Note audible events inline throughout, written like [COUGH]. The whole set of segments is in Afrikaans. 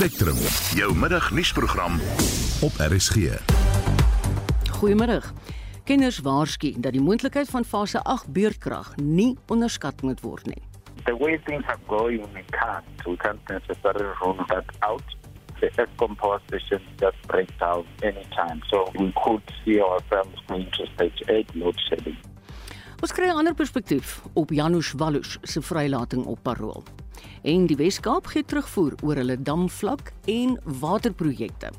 Spectrum, jou middagnuusprogram op RSG. Goeiemôre. Kenners waarsku dat die moontlikheid van fase 8 beurtkrag nie onderskat moet word nie. The way things are going, we can't. We can't necessarily rule that out. The ESCOM power station just break down anytime. So we could see ourselves going to stage 8 load shedding. Ons kry 'n ander perspektief op Janusz Wallus se vrylating op parol. En die Wes-Kaap gee terugvoer oor hulle damvlak en waterprojekte.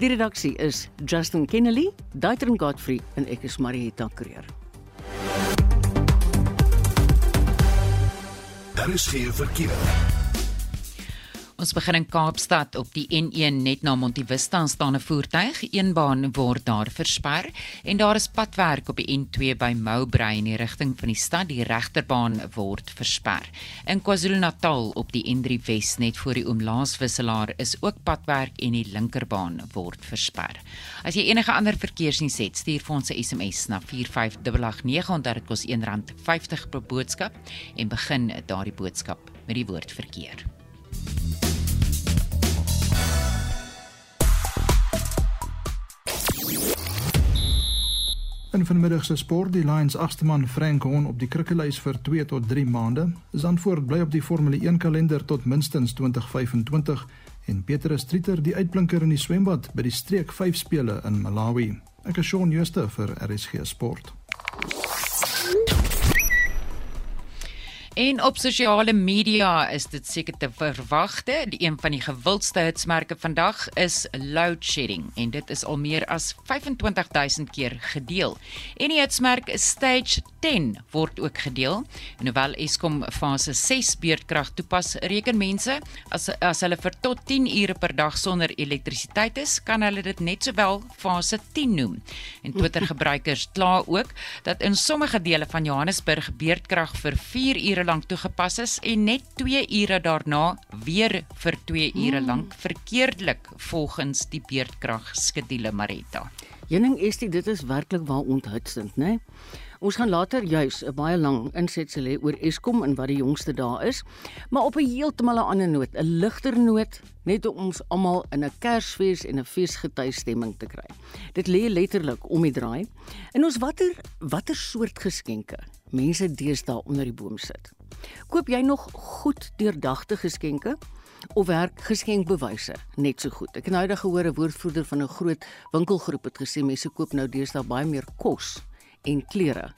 Die redaksie is Justin Kennedy, Daitron Godfrey en ek is Marieta Kreer. Daar is geen verkeer. Ons begin in Kaapstad op die N1 net na Montivista staan 'n voertuig, een baan word daar versper en daar is padwerk op die N2 by Mowbray in die rigting van die stad, die regterbaan word versper. In KwaZulu-Natal op die N3 Wes net voor die Oomlaaswisselaar is ook padwerk en die linkerbaan word versper. As jy enige ander verkeersnuus het, stuur vir ons 'n SMS na 45889 onthou dit kos R1.50 per boodskap en begin daardie boodskap met die woord verkeer. In vanmiddag se sport die Lions agste man Frank Horn op die krikkelys vir 2 tot 3 maande. Zandvoort bly op die Formule 1 kalender tot minstens 2025 en Peter Streeter die uitblinker in die swembad by die streek 5 spele in Malawi. Ek is Shaun Schuster vir RSG Sport. En op sosiale media is dit seker te verwagte, die een van die gewildste hitsmerke vandag is load shedding en dit is al meer as 25000 keer gedeel. En die hitsmerk stage 10 word ook gedeel. En hoewel Eskom fase 6 beurtkrag toepas, reken mense as as hulle vir tot 10 ure per dag sonder elektrisiteit is, kan hulle dit net sowel fase 10 noem. En Twitter [LAUGHS] gebruikers kla ook dat in sommige dele van Johannesburg beurtkrag vir 4 ure ure lank toegepas is en net 2 ure daarna weer vir 2 ure lank verkeerdelik volgens die beurtkrag skedule Marita. Jenning Estie, dit is werklik waar onthutsend, né? Ons gaan later juis 'n baie lang insetsel hê oor Eskom en wat die jongste daar is, maar op 'n heeltemal 'n ander noot, 'n ligter noot, net om ons almal in 'n Kersfees en 'n feesgety stemming te kry. Dit lê letterlik om die draai. En ons watter watter soort geskenke mense deesdae onder die boom sit. Koop jy nog goed deurdagte geskenke? of werk geskenkbewyse net so goed. Ek het nou eendag gehoor 'n woordvoerder van 'n groot winkelgroep het gesê mense koop nou deesdae baie meer kos en klere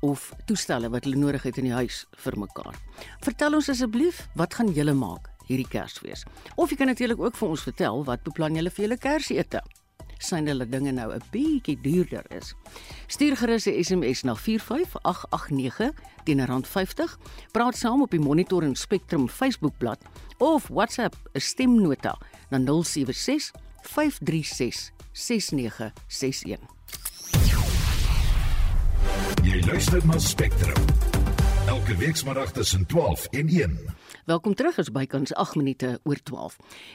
of toestelle wat hulle nodig het in die huis vir mekaar. Vertel ons asseblief, wat gaan julle maak hierdie Kersfees? Of jy kan natuurlik ook vir ons vertel wat beplan julle vir julle Kersete? Sien hulle dinge nou 'n bietjie duurder is. Stuur gerus 'n SMS na 45889 teen R50. Praat saam op die Monitor en Spectrum Facebookblad of WhatsApp 'n stemnota na 076 536 6961. Jy luister na Spectrum. Elke week saterdag tussen 12 en 1. Welkom terug is bykans 8 minute oor 12.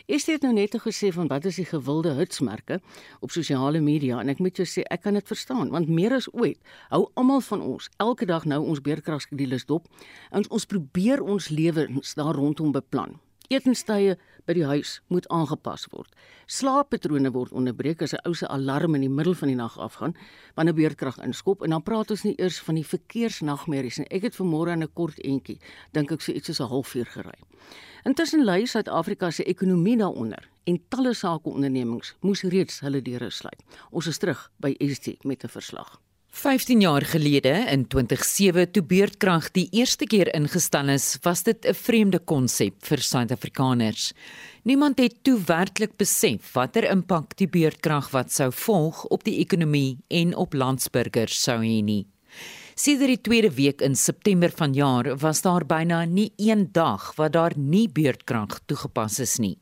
Estie het nou net gesê van wat is die gewilde hitsmerke op sosiale media en ek moet jou sê ek kan dit verstaan want meer as ooit hou almal van ons elke dag nou ons beerkragskedules dop en ons probeer ons lewens daar rondom beplan. Etenstye by die huis moet aangepas word. Slaappatrone word onderbreek as 'n ou se alarm in die middel van die nag afgaan wanneer beurtkrag inskop en dan praat ons nie eers van die verkeersnagmerries nie. Ek het vanmôre in 'n kort entjie dink ek so iets soos 'n halfuur gery. Intussen lei Suid-Afrika se ekonomie daaronder en talle sakeondernemings moes reeds hulle deure sluit. Ons is terug by ST met 'n verslag. 15 jaar gelede in 2007 toe beurtkrag die eerste keer ingestel is, was dit 'n vreemde konsep vir Suid-Afrikaners. Niemand het toe werklik besef watter impak die beurtkrag wat sou volg op die ekonomie en op landsburgers sou hê nie. Sedert die tweede week in September vanjaar was daar byna nie een dag wat daar nie beurtkrag toegepas is nie.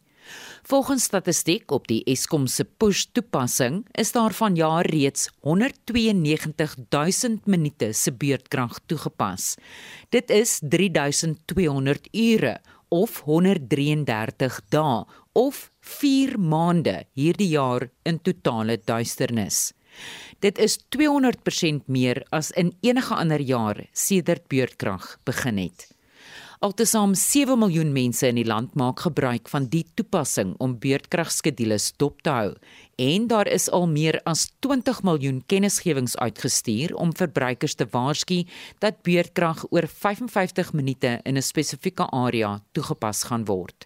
Volgens statistiek op die Eskom se push toepassing is daar vanjaar reeds 192000 minute se beurtkrag toegepas. Dit is 3200 ure of 133 dae of 4 maande hierdie jaar in totale duisternis. Dit is 200% meer as in enige ander jaar sedert beurtkrag begin het. Altesaam 7 miljoen mense in die land maak gebruik van die toepassing om beurtkragskedules dop te hou en daar is al meer as 20 miljoen kennisgewings uitgestuur om verbruikers te waarsku dat beurtkrag oor 55 minute in 'n spesifieke area toegepas gaan word.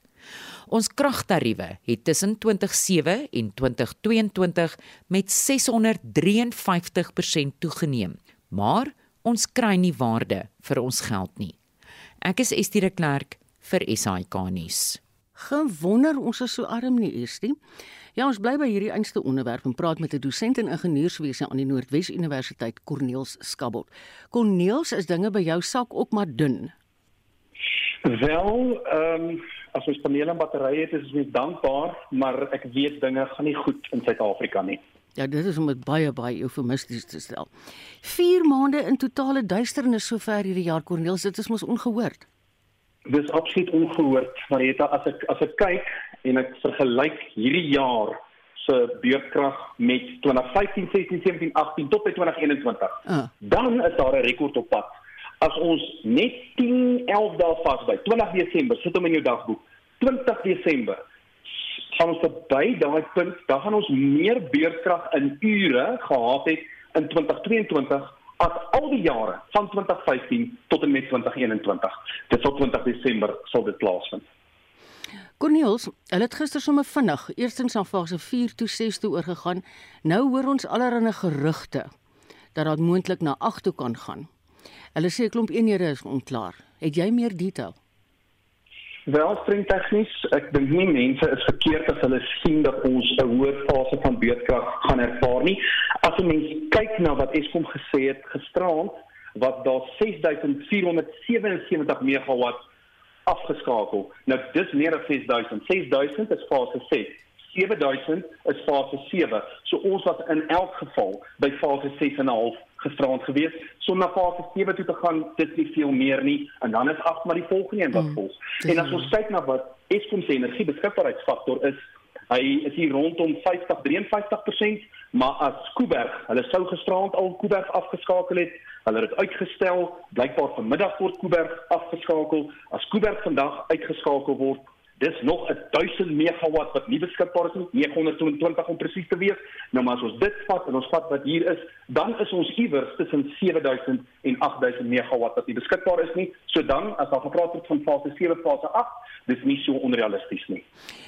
Ons kragtariewe het tussen 2007 en 2022 met 653% toegeneem, maar ons kry nie waarde vir ons geld nie. Ek is Estie de Klerk vir SAK nuus. Gewonder ons is so arm nie, Estie. Ja, ons bly by hierdie einste onderwerp en praat met 'n dosent in ingenieurswese aan die Noordwes Universiteit, Corneels Skabot. Corneels, is dinge by jou sak ook maar dun? Wel, ehm um, as ons panele en batterye het, is ons dankbaar, maar ek weet dinge gaan nie goed in Suid-Afrika nie. Ja, dit is om dit baie baie eufemisties te stel. 4 maande in totale duisternis sover hierdie jaar Corneels, dit is mos ongehoord. Dis absoluut ongehoord, Marita, as ek as ek kyk en ek vergelyk hierdie jaar se beurtkrag met 2015, 16, 17, 18 tot by 2021. Uh. Dan is daar 'n rekord op pad. As ons net 10, 11 dae vas by 20 Desember, sit hom in jou dagboek. 20 Desember gaan ons verby daai punt, dan gaan ons meer beurtkrag in ure gehad het in 2022 as al die jare van 2015 tot en met 2021. Dit sal 20 Desember sal dit plaasvind. Corneels, hulle het gister sommer vinnig eerstens aan fase 4 toe 6 toe oorgegaan. Nou hoor ons allerlei gerugte dat dit moontlik na 8 toe kan gaan. Hulle sê 'n klomp eenhede is onklaar. Het jy meer detail? Wel, streng tegnies, ek dink nie mense is verkeerd as hulle sien dat ons 'n hoë fase van beurtkrag gaan ervaar nie. As 'n mens kyk na wat Eskom gesê het gisterand, wat daar 6477 megawatt afgeskakel. Nou dis meer as 6000. 6000 is fase 6. 7000 is fase 7. So ons was in elk geval by fase 6 gisterand gewees. So na fase 7 toe te gaan, dit is veel meer nie en dan is 8 maar die volgende een wat mm. volg. En as ons kyk na wat Eskom se energiebeskikbaarheidsfaktor is, hy is hier rondom 50 53%, maar as Kuiberg, hulle sou gisterand al Kuiberg afgeskakel het, Hulle het uitgestel. Blykbaar vanmiddag word Kuiberg afgeskakel. As Kuiberg vandag uitgeskakel word, dis nog 1000 megawatt wat nie beskikbaar is nie, 922 om presies te wees. Nou maar as ons dit vat en ons vat wat hier is, dan is ons iewers tussen 7000 en 8000 megawatt wat nie beskikbaar is nie. So dan as daar gepraat word van fase 7, fase 8, dis nie so onrealisties nie.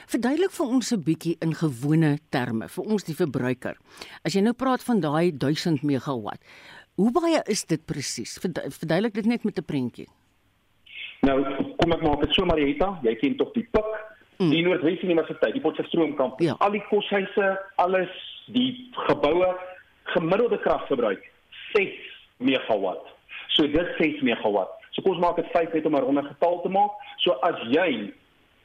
Verduidelik vir ons 'n bietjie in gewone terme vir ons die verbruiker. As jy nou praat van daai 1000 megawatt, Hoe baie is dit presies? Verduidelik dit net met 'n prentjie. Nou, kom ek maak dit so Marieta, jy ken tog die pik, mm. die Noordwes Universiteit, die Potchefstroomkamp, ja. al die koshuise, alles, die geboue, gemiddelde kragverbruik 6 megawatt. So dit 6 megawatt. So kom ons maak dit 5 net om 'n ronde getal te maak. So as jy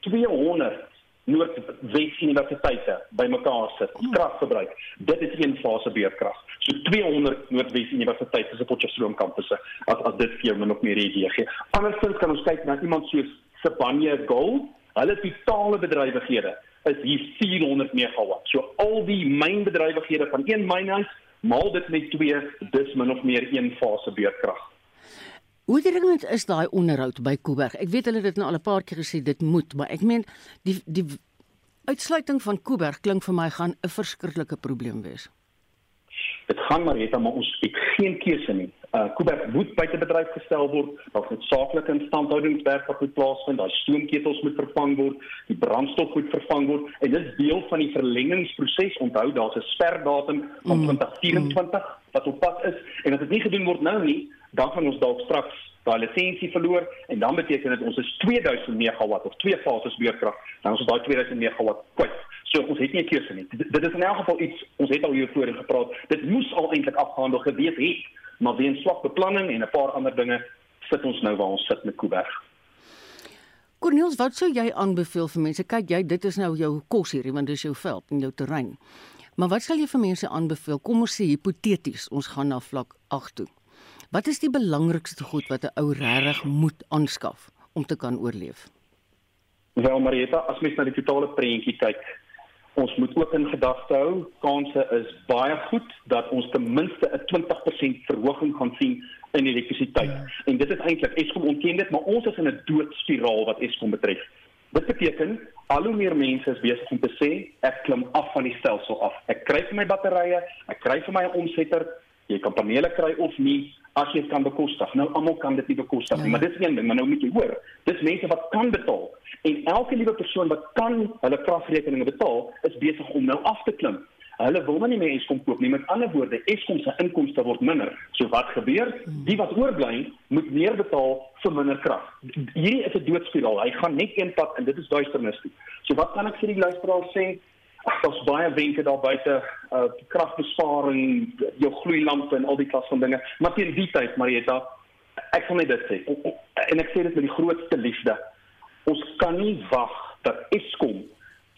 200 Noordwes universiteite bymekaar sit, hmm. kragverbruik. Dit is een fase beurtkrag. So 200 Noordwes universiteite se Potchefstroom kampusse as as dit vir jou min of meer idee gee. Andersins kan ons kyk na iemand soos Sibanye Gold. Hulle totale bedrywighede is hier 400 megawatt. So al die mynbedrywighede van een mynhuis maal dit met 2, dis min of meer een fase beurtkrag. Hoe dringend is daai onderhoud by Kuiberg? Ek weet hulle het dit nou al 'n paar keer gesê dit moet, maar ek meen die die uitsluiting van Kuiberg klink vir my gaan 'n verskriklike probleem wees. Dit gaan maar net om ons het geen keuse nie. Uh Kuiberg moet buite bedryf gestel word. Daar moet saaklike instandhoudingswerk wat moet plaasvind. Daai stoomketels moet vervang word. Die brandstof moet vervang word en dit is deel van die verlengingsproses. Onthou daar's 'n sperdatum van mm. 2024 wat op pad is en as dit nie gedoen word nou nie, dan gaan ons dalk straks daai lisensie verloor en dan beteken dit ons is 2000 megawatt of twee fases beurtkrag dan ons daai 2000 megawatt kwyt. So ons het nie 'n keuse nie. Dit, dit is in elk geval iets ons het al hiervoor gepraat. Dit moes al eintlik afgehandel gewees het, maar weens swak beplanning en 'n paar ander dinge sit ons nou waar ons sit met Kuiberg. Corneels, wat sou jy aanbeveel vir mense? Kyk, jy dit is nou jou kos hier, want dit is jou veld en jou terrein. Maar wat sal jy vir mense aanbeveel? Kom ons sê hipoteties, ons gaan na vlak 8 toe. Wat is die belangrikste goed wat 'n ou regtig moet aanskaf om te kan oorleef? Wel Marieta, as mens na die totale prentjie kyk, ons moet ook in gedagte hou, kanse is baie goed dat ons ten minste 'n 20% verhoging gaan sien in elektrisiteit. Ja. En dit is eintlik Eskom ontken dit, maar ons is in 'n doodspiraal wat Eskom betref. Dit beteken al hoe meer mense is besig om te sê ek klim af van die stelsel af. Ek kry vir my batterye, ek kry vir my omsetter, jy kan panele kry of nie as jy kan bekostig. Nou almal kan dit nie bekostig nie, ja. maar dis een ding, maar nou moet jy hoor, dis mense wat kan betaal. En elke liewe persoon wat kan hulle kragrekeninge betaal, is besig om nou af te klim. Hulle wil nie meer Eskom koop nie. Met ander woorde, Eskom se inkomste word minder. So wat gebeur? Die wat oorbly, moet meer betaal vir minder krag. Hierdie is 'n doodspiraal. Hy gaan net een pad en dit is duisternis toe. So wat kan ek vir die luisteraars sê? Daar's baie wenke daar buite, uh kragbesparing, jou gloeilampe en al die klas van dinge. Maar teen die tyd, Marieta, ek gaan net dit sê. En ek sê dit met die grootste liefde. Ons kan nie wag dat Eskom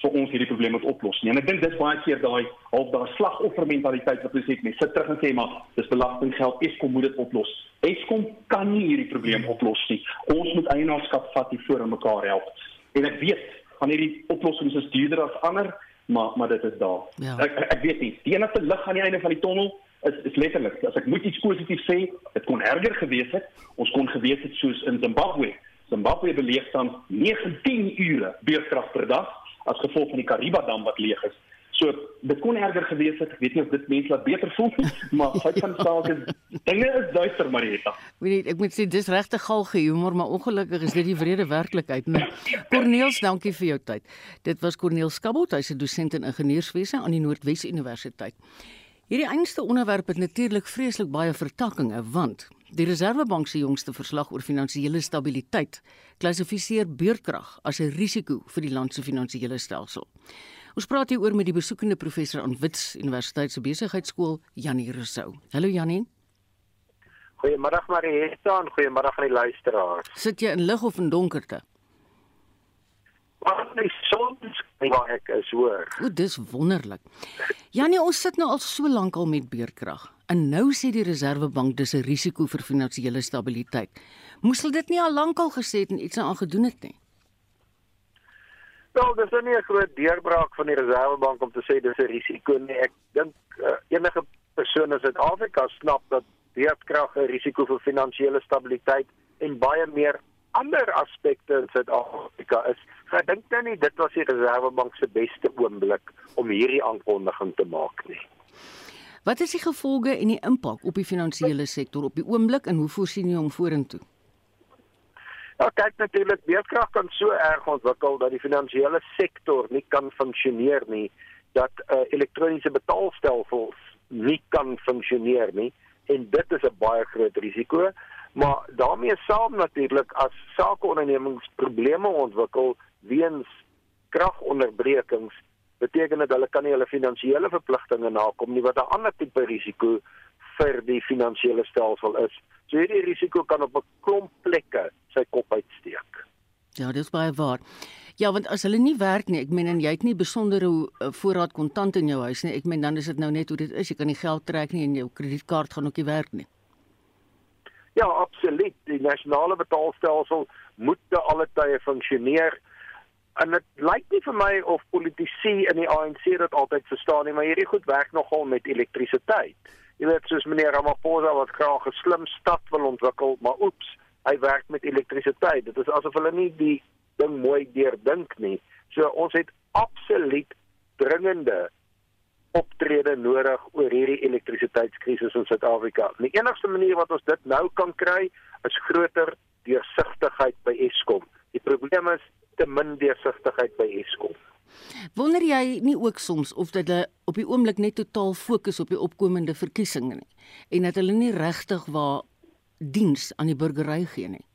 vir ons hierdie probleem moet oplos nie. En ek dink dis baie keer daai half daai slagoffermentaliteit wat ons het met sit terug en sê maar dis belastinggeld Eskom moet dit oplos. Eskom kan nie hierdie probleem oplos nie. Ons moet eienaarskap vat hier voor en mekaar help. En ek weet van hierdie oplossings is duurder as ander, maar maar dit is daar. Ja. Ek, ek ek weet nie. Die enigste lig aan die einde van die tonnel is is letterlik as ek moet iets positief sê, dit kon erger gewees het. Ons kon gewees het soos in Zimbabwe. Zimbabwe beleef dan 19 ure beurtkrag per dag as gevolg van die Kariba dam wat leeg is. So dit kon erger gewees het. Ek weet nie of dit mense laat beter voel nie, [LAUGHS] maar feit van saak is dinge is duister, Marieta. Weet jy, ek moet sê dis regtig galge humor, maar ongelukkig is dit die wrede werklikheid. Corneels, dankie vir jou tyd. Dit was Corneel Skabot, hy's 'n dosent in ingenieurswese aan die Noordwes Universiteit. Hierdie einste onderwerp het natuurlik vreeslik baie vertakkings, want Die Reserwebank se jongste verslag oor finansiële stabiliteit klassifiseer beurtkrag as 'n risiko vir die land se finansiële stelsel. Ons praat hier oor met die besoekende professor aan Wits Universiteit se besigheidskool Janie Rousseau. Hallo Janie. Goeiemôre Marieta en goeiemôre aan die luisteraars. Sit jy in lig of in donkerte? Wat is soms waar ek is hoor. O, dis wonderlik. Janie, ons sit nou al so lank al met beurtkrag. En nou sê die Reserwebank dis 'n risiko vir finansiële stabiliteit. Moes hulle dit nie al lank al gesê het en iets aan gedoen het nie? Wel, dis nie 'n groot deurbraak van die Reserwebank om te sê dis 'n risiko nie. Ek dink uh, enige persoon in Suid-Afrika snap dat beurtkrag 'n risiko vir finansiële stabiliteit en baie meer ander aspekte in Suid-Afrika is. Ek dink nou nie dit was die Reserwebank se beste oomblik om hierdie aankondiging te maak nie. Wat is die gevolge en die impak op die finansiële sektor op die oomblik en hoe voorsien jy hom vorentoe? Ja, kyk natuurlik, beurtkrag kan so erg ontwikkel dat die finansiële sektor nie kan funksioneer nie, dat uh, elektroniese betaalstelsels nie kan funksioneer nie en dit is 'n baie groot risiko, maar daarmee saam natuurlik as sakeondernemings probleme ontwikkel weens kragonderbrekings beteken dit hulle kan nie hulle finansiële verpligtinge nakom nie wat 'n ander tipe risiko vir die finansiële stelsel is. So hierdie risiko kan op 'n klomp plekke sy kop uitsteek. Ja, dis baie waar. Ja, want as hulle nie werk nie, ek meen en jy het nie besondere uh, voorraad kontant in jou huis nie. Ek meen dan is dit nou net hoe dit is. Jy kan nie geld trek nie en jou kredietkaart gaan ook nie werk nie. Ja, absoluut. Die nasionale betaalstelsel moet te alle tye funksioneer en dit lyk nie vir my of politici in die ANC dit altyd verstaan nie, maar hierdie goed werk nogal met elektrisiteit. Jy weet soos meneer Ramaphosa wat graag 'n slim stad wil ontwikkel, maar oeps, hy werk met elektrisiteit. Dit is asof hulle nie die ding mooi deurdink nie. So ons het absoluut dringende optrede nodig oor hierdie elektrisiteitskrisis in Suid-Afrika. Die enigste manier wat ons dit nou kan kry, is groter deursigtigheid by Eskom. Die probleem is te min deursigtigheid by Eskom. Wonder jy nie ook soms of dit hulle op die oomblik net totaal fokus op die opkomende verkiesings nie en dat hulle nie regtig waar diens aan die burgery gee nie?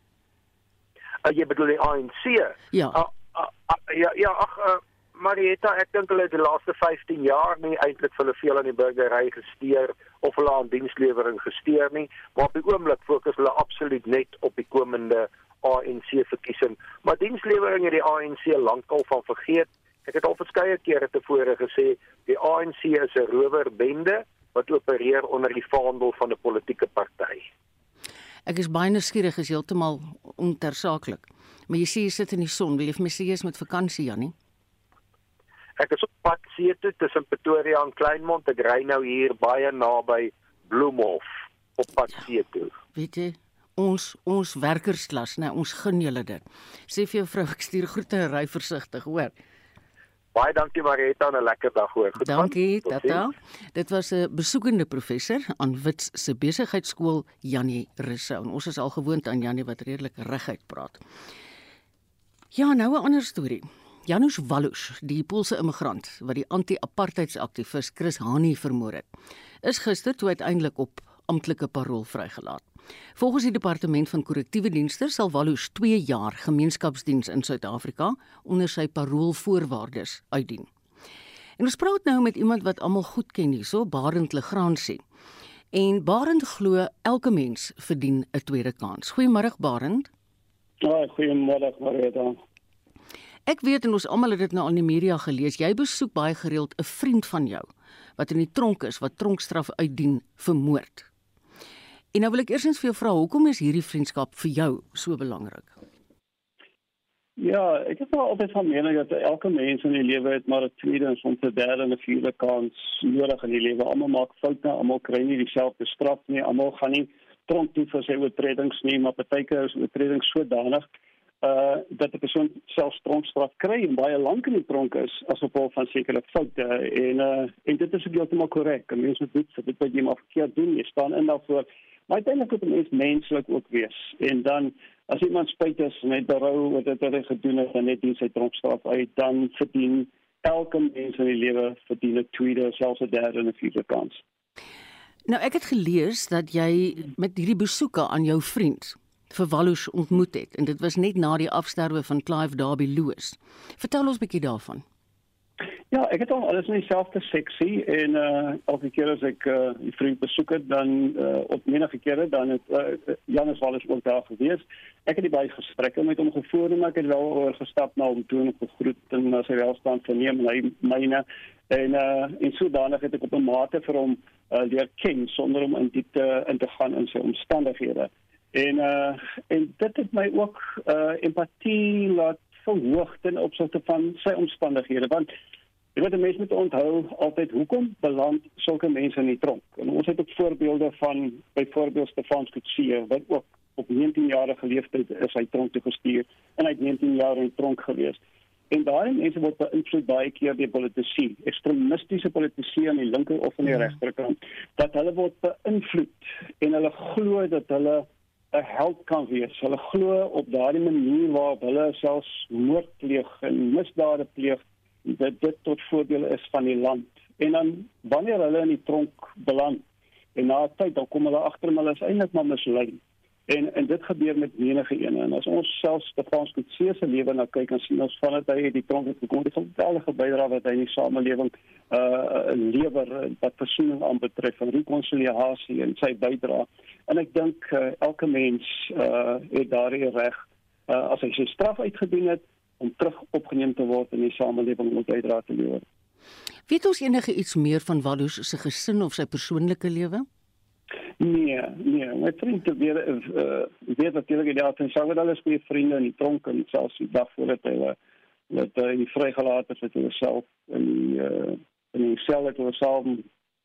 Uh, jy bedoel die ANC? Ja. Uh, uh, uh, ja, ja, ag uh, Marieta, ek dink hulle het die laaste 15 jaar nie eintlik vir hulle veel aan die burgery gesteer of hulle aan dienslewering gesteer nie, maar op die oomblik fokus hulle absoluut net op die komende ANC verkiesing. Maar dienslewering het die ANC lankal van vergeet. Ek het al verskeie kere tevore gesê die ANC is 'n rowerbende wat opereer onder die vaandel van 'n politieke party. Ek is baie nuuskierig is heeltemal ontersaaklik. Maar jy sê jy sit in die son, wil jy vir my sê jy is met vakansie Jannie? Ek is op pad see toe tussen Pretoria en Kleinmond. Ek ry nou hier baie naby Bloemhof op pad see toe. Weet jy, ons ons werkersklas, nou ons gun julle dit. Sê vir jou vrou ek stuur groete en ry versigtig, hoor. Baie dankie Marita en 'n lekker dag hoor. Goed. Dankie, Tot tata. Dit was 'n besoekende professor aan Wits se besigheidskool Janie Rousseau. En ons is al gewoond aan Janie wat redelik reguit praat. Ja, nou 'n ander storie. Janusz Wallus, die Poolse immigrant wat die anti-apartheidsaktivis Chris Hani vermoor het, is gister toe uiteindelik op amptelike parol vrygelaat. Volgens die departement van korrektiewe dienste sal Wallus 2 jaar gemeenskapsdiens in Suid-Afrika onder sy paroolvoorwaardes uitdien. En ons praat nou met iemand wat almal goed ken hierso, Barend Legrandsie. En Barend glo elke mens verdien 'n tweede kans. Goeiemôre Barend. Ja, goeiemôre Marita. Ek weet en ons almal het dit nou aan die media gelees. Jy besoek baie gereeld 'n vriend van jou wat in die tronk is, wat tronkstraf uitdien vir moord. En nou wil ek eersins vir jou vra, hoekom is hierdie vriendskap vir jou so belangrik? Ja, ek het wel altyd van mening dat elke mens in die lewe het maar 'n tweede en soms 'n derde en 'n vierde kans nodig in die lewe. Almal maak foute, almal kry nie dieselfde straf nie, almal gaan nie tronk toe vir sy oortredings nie, maar partykeer is oortredings sodanig uh dat 'n persoon selfs tronkstraf kry en baie lank in die tronk is as gevolg van sekere foute en uh en dit is ook heeltemal korrek. Mense moet dit dit wat jy maar verkeerd doen, jy staan in daarvoor. Maar uiteindelik moet 'n mens menslik ook wees. En dan as iemand spyt is en net berou oor dit wat hy gedoen het en net dien sy tronkstraf uit, dan verdien elke mens in die lewe verdien 'n tweede, selfs 'n derde en 'n vierde kans. Nou ek het gelees dat jy met hierdie besoeke aan jou vriend vir Wallus ontmoet het en dit was net na die afsterwe van Clive Derby Lewis. Vertel ons 'n bietjie daarvan. Ja, ek het al alles in dieselfde seksie en uh elke keer as ek uh die vriend besoek het dan uh op menige kere dan het uh, Janus Wallace ook daar gewees. Ek het die baie gesprekke met hom gevoer en ek het wel oor gestap na hom toe en gegroet en na sy welstand verneem en hy myne en uh en sodanig het ek op 'n mate vir hom uh leer ken sonder om in diepte in te gaan in sy omstandighede. En uh en dit het my ook uh empatie laat verhoog ten opsigte van sy omstandighede want jy weet mense moet onthou altyd hoekom beland sulke mense in die tronk. En ons het ook voorbeelde van byvoorbeeld Stefan Kutsie wat ook op 19 jarige leeftyd is hy tronk toe gestuur en hy het 19 jaar in tronk gewees. En daai mense word beïnvloed baie keer deur politici, ekstremistiese politici aan die linker of aan die regterkant, dat hulle word beïnvloed en hulle glo dat hulle 'n held kan wees. Hulle glo op daardie manier waarop hulle selfs moord pleeg en misdade pleeg dat dit tot voordeel is van die land. En dan wanneer hulle in die tronk beland en na tyd dan kom hulle agter hulle is eintlik maar mislei. En en dit gebeur met menige ene en as ons selfs Stefan Kutse se lewe na kyk en sien ons vandat hy uit die tronk het gekom, het 'n geweldige bydrae wat hy in die samelewing uh lewer wat versoening aanbetref en rekonsiliasie en sy bydrae. En ek dink uh, elke mens uh het daardie reg uh as hy sy straf uitgedien het om terug opgeneem te word in die samelewing om bydrae te lewer. Weet ons enige iets meer van Wallus se gesin of sy persoonlike lewe? Nee, nee, my vriend het weer uh weet natuurlik dat hy sou wel alles goeie vriende in die tronk en selfs die dag voordat hy dat hy uh, vrygelaat is het hy self in die uh in die sel het hy self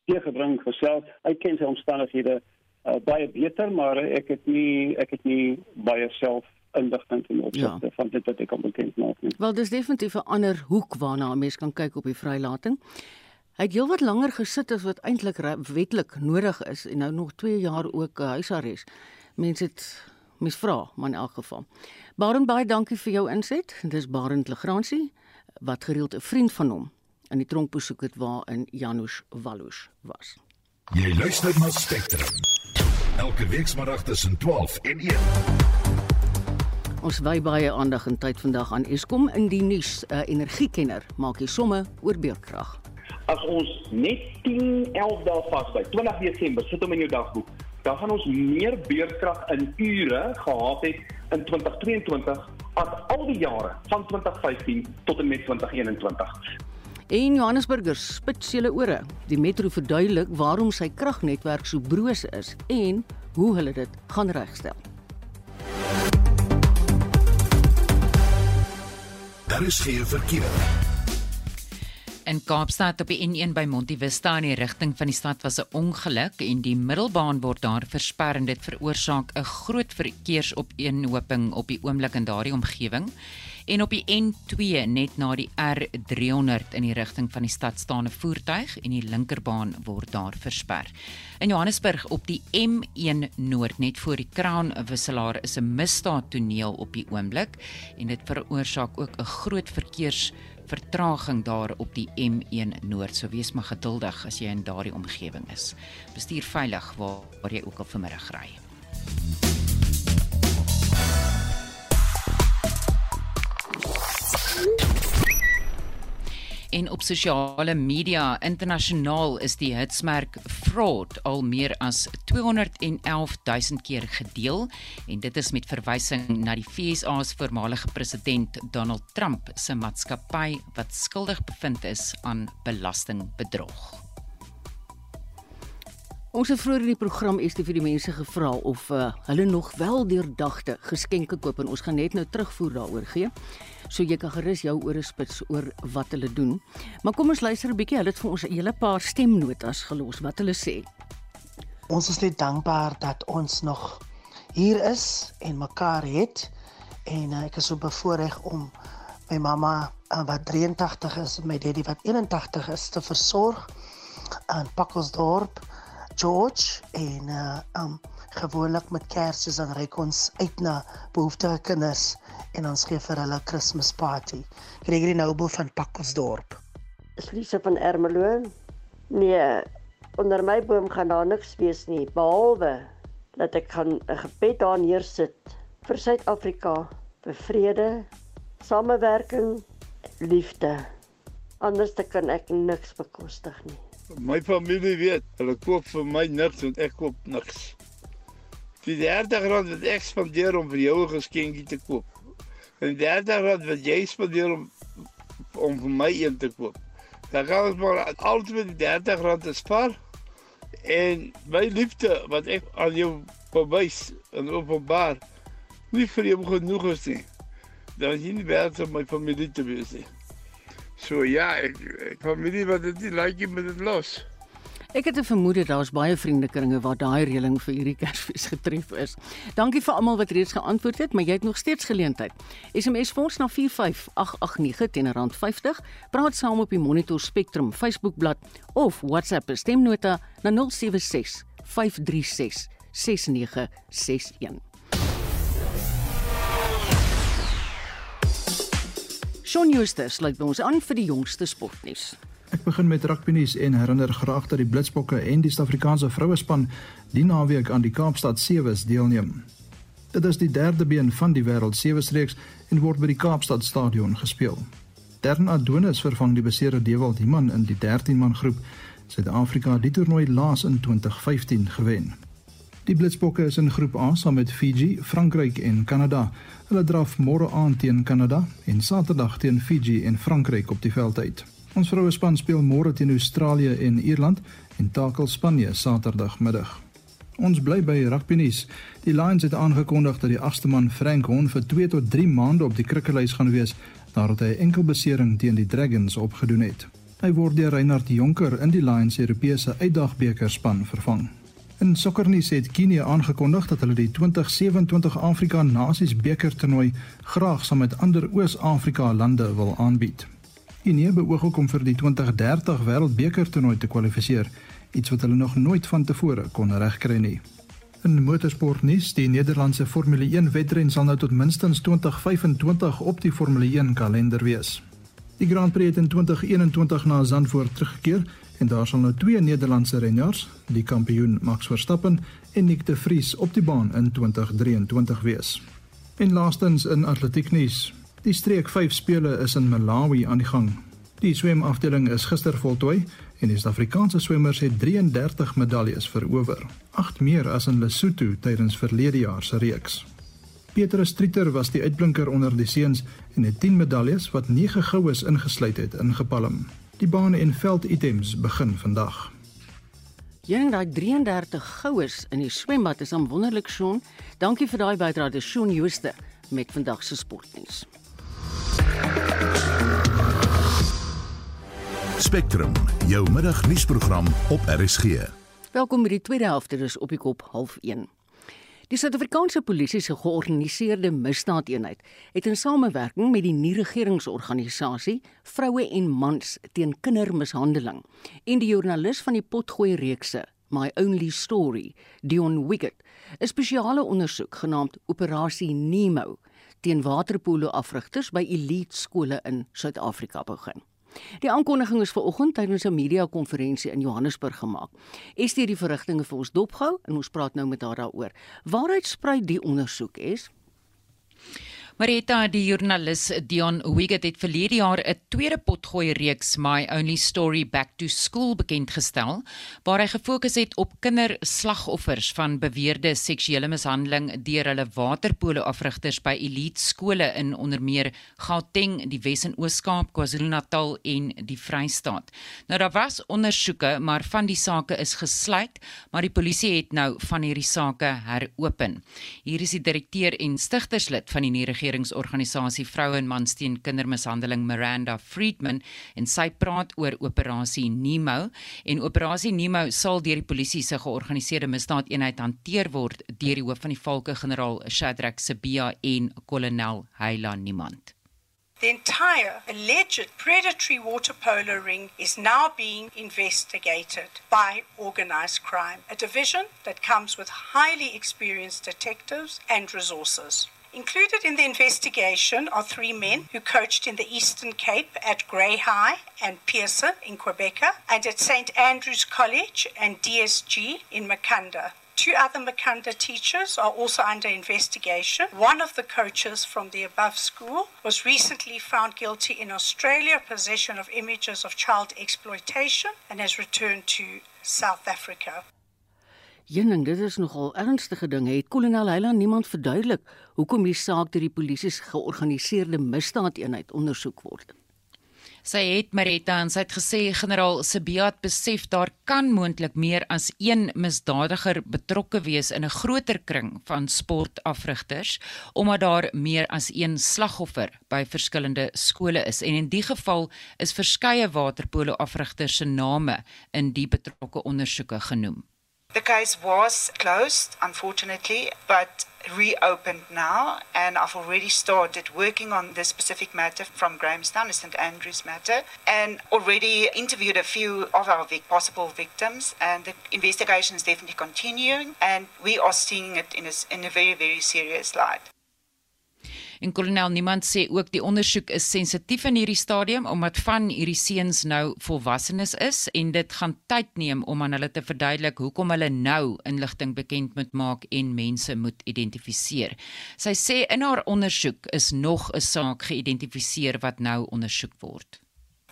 teëgebring gesels. Hy ken sy omstandighede uh, baie beter, maar ek het nie ek het nie baie self indigting ten opsigte ja. van dit wat ek kan bekend maak nie. Wel, dis definitief 'n ander hoek waarna 'n mens kan kyk op die vrylating. Hy het heelwat langer gesit as wat eintlik wetlik nodig is en nou nog 2 jaar ook uh, huisarrest. Mense het mens vra, maar in elk geval. Barend baie dankie vir jou inset. Dis Barend Legrandsie wat gereeld 'n vriend van hom in die tronk besoek het waar in Janusz Wallus was. Jy luister na Spectrum. Elke weekmiddag tussen 12 en 1. Ons wy baie aandag en tyd vandag aan Eskom in die nuus. 'n uh, Energiekenner maak hier somme oor beurtkrag. As ons net 10, 11 dae vasby, 20 Desember, sit hom in jou dagboek, dan gaan ons meer beurtkrag in ure gehad het in 2022 as al die jare van 2015 tot en met 2021. En Johannesburgers spits julle ore. Die metro verduidelik waarom sy kragnetwerk so broos is en hoe hulle dit gaan regstel. Daar is geen verkeer. In Kaapstad op die N1 by Monte Vista in die rigting van die stad was 'n ongeluk en die middelbaan word daar versper en dit veroorsaak 'n groot verkeersopeenhoping op die oomblik in daardie omgewing. En op die N2 net na die R300 in die rigting van die stad staan 'n voertuig en die linkerbaan word daar versper. In Johannesburg op die M1 Noord net voor die Crown wisselaar is 'n misdaad toneel op die oomblik en dit veroorsaak ook 'n groot verkeers vertraging daar op die M1 Noord. So wees maar geduldig as jy in daardie omgewing is. Bestuur veilig waar, jy ook al vanmiddag ry. En op sosiale media internasionaal is die hitsmerk fraud al meer as 211 000 keer gedeel en dit is met verwysing na die FSA se voormalige president Donald Trump se maatskappy wat skuldig bevind is aan belastingbedrog. Ons het vroeër in die program is dit vir die mense gevra of uh, hulle nog wel deurdagte geskenke koop en ons gaan net nou terugvoer daaroor gee so jy kan gerus jou ore spits oor wat hulle doen. Maar kom ons luister 'n bietjie. Hulle het vir ons 'n hele paar stemnotas gelos wat hulle sê. Ons is net dankbaar dat ons nog hier is en mekaar het en uh, ek is so bevoorreg om my mamma uh, wat 83 is en my daddy wat 81 is te versorg in Pakkelsdorp, George en uh, um gewoonlik met Kersfees dan ry ons uit na behoeftige kinders en ons gee vir hulle Kersfees party. Gregory Noble van Pakkelsdorp. Lise van Ermelo. Nee, onder my boom gaan daar niks wees nie behalwe dat ek gaan 'n gebed daar neersit vir Suid-Afrika, vir vrede, samewerking, liefde. Anders te kan ek niks bekostig nie. My familie weet, hulle koop vir my niks en ek koop niks. Die 30 rand wat ek spandeer om vir jou 'n geskenkie te koop. En 30 rand wat jy spandeer om om vir my een te koop. Dan gaan ons maar altyd die 30 rand spaar. En my liefde wat ek aan jou verwys en openbaar nie vir jou genoeg is nie. Dan is nie werd om my familie te wees nie. So ja, ek, ek familie wat dit nie like met dit los. Ek het 'n vermoede daar's baie vriendekringe waar daai reëling vir hierdie Kersfees getref is. Dankie vir almal wat reeds geantwoord het, maar jy het nog steeds geleentheid. SMS vir ons na 45889 teen R50. Praat saam op die Monitor Spectrum Facebookblad of WhatsApp stemnota na 076 536 6961. Shaun Justus sluit by ons aan vir die jongste sportnuus. Ek begin met rugbynuus en herinner graag dat die Blitsbokke en die Suid-Afrikaanse vrouespan die naweek aan die Kaapstad Sewes deelneem. Dit is die derde been van die wêreld Sewes reeks en word by die Kaapstad Stadion gespeel. Dern Adonis vervang die beseerde Dewald Iman in die 13-man groep. Suid-Afrika het die toernooi laas in 2015 gewen. Die Blitsbokke is in groep A saam met Fiji, Frankryk en Kanada. Hulle draf môre aand teen Kanada en Saterdag teen Fiji en Frankryk op die veld uit. Ons vroue span speel môre teen Australië en Ierland en takel Spanje Saterdagmiddag. Ons bly by rugby nuus. Die Lions het aangekondig dat die agste man Frank Hon vir 2 tot 3 maande op die krikkelys gaan wees nadat hy 'n enkel besering teen die Dragons opgedoen het. Hy word deur Reinhard Jonker in die Lions Europese uitdagbeker span vervang. In sokkernuus het Kenia aangekondig dat hulle die 2027 Afrika Nasies beker toernooi graag saam met ander Oos-Afrika lande wil aanbied. Kenia beoog ook om vir die 2030 Wêreldbeker toernooi te kwalifiseer, iets wat hulle nog nooit van tevore kon regkry nie. In motorsport nuus, die Nederlandse Formule 1 wedren sal nou tot minstens 2025 op die Formule 1 kalender wees. Die Grand Prix het in 2021 na Zandvoort teruggekeer en daar sal nou twee Nederlandse renners, die kampioen Max Verstappen en Nick de Vries op die baan in 2023 wees. En laastens in atletiek nuus, Die streek 5 spele is in Malawi aan die gang. Die swemafdeling is gister voltooi en die Suid-Afrikaanse swemmers het 33 medaljes verower, 8 meer as in Lesotho tydens verlede jaar se reeks. Petrus Strieter was die uitblinker onder die seuns en het 10 medaljes wat 9 goues ingesluit het ingepalm. Die bane en veld items begin vandag. Ja, daai 33 goues in die swembad is aan wonderlik Shaun. Dankie vir daai bydrae, dis Shaun Jooste met vandag se sportnuus. Spectrum, jou middagnuusprogram op RSG. Welkom by die tweede helfte dus op die kop half 1. Die Suid-Afrikaanse polisie se georganiseerde misdaadeenheid het in samewerking met die nie-regeringsorganisasie Vroue en Mans teen Kindermishandeling en die joernalis van die Potgooi reekse My Only Story, Dion Wiggett, 'n spesiale ondersoek genaamd Operasie Nemo teen waterpolo afrigters by elite skole in Suid-Afrika begin. Die aankondiging is vanoggend tydens 'n media-konferensie in Johannesburg gemaak. Estie het die verrigtinge vir ons dopgehou en ons praat nou met haar daaroor. Waaruit spruit die ondersoek is? Marita die joernalis Dion Wiggett het verlede jaar 'n tweede potgooi reeks My Only Story Back to School bekend gestel waar hy gefokus het op kinderslagoffers van beweerde seksuele mishandeling deur hulle waterpolo afrigters by elite skole in onder meer Gauteng, die Wes en Oos-Kaap, KwaZulu-Natal en die Vrystaat. Nou daar was ondersoeke, maar van die sake is gesluit, maar die polisie het nou van hierdie sake heropen. Hier is die direkteur en stigterslid van die regeringsorganisasie Vroue en Mans teen Kindermishandeling Miranda Friedman en sy praat oor operasie Nemo en operasie Nemo sal deur die polisie se georganiseerde misdaadeenheid hanteer word deur die hoof van die valke generaal Shadrack Sibia en kolonel Hyla Niemand. The entire alleged predatory water polo ring is now being investigated by organized crime, a division that comes with highly experienced detectives and resources. Included in the investigation are three men who coached in the Eastern Cape at Grey High and Pearson in Quebec and at St. Andrew's College and DSG in Makanda. Two other Makanda teachers are also under investigation. One of the coaches from the above school was recently found guilty in Australia of possession of images of child exploitation and has returned to South Africa. Jenning, dit is nogal ernstige dinge. Het kolonel Heiland niemand verduidelik hoekom die saak deur die polisie se georganiseerde misdaadeenheid ondersoek word? Sy het Maretta en sy het gesê generaal Sibiat besef daar kan moontlik meer as een misdadiger betrokke wees in 'n groter kring van sportafrigters omdat daar meer as een slagoffer by verskillende skole is en in die geval is verskeie waterpolo afrigters se name in die betrokke ondersoeke genoem. The case was closed, unfortunately, but reopened now, and I've already started working on this specific matter from Grahamstown, the St Andrews matter, and already interviewed a few of our possible victims. And the investigation is definitely continuing, and we are seeing it in a, in a very, very serious light. En kolonel Niemand sê ook die ondersoek is sensitief in hierdie stadium omdat van hierdie seuns nou volwassenes is en dit gaan tyd neem om aan hulle te verduidelik hoekom hulle nou inligting bekend moet maak en mense moet identifiseer. Sy sê in haar ondersoek is nog 'n saak geïdentifiseer wat nou ondersoek word.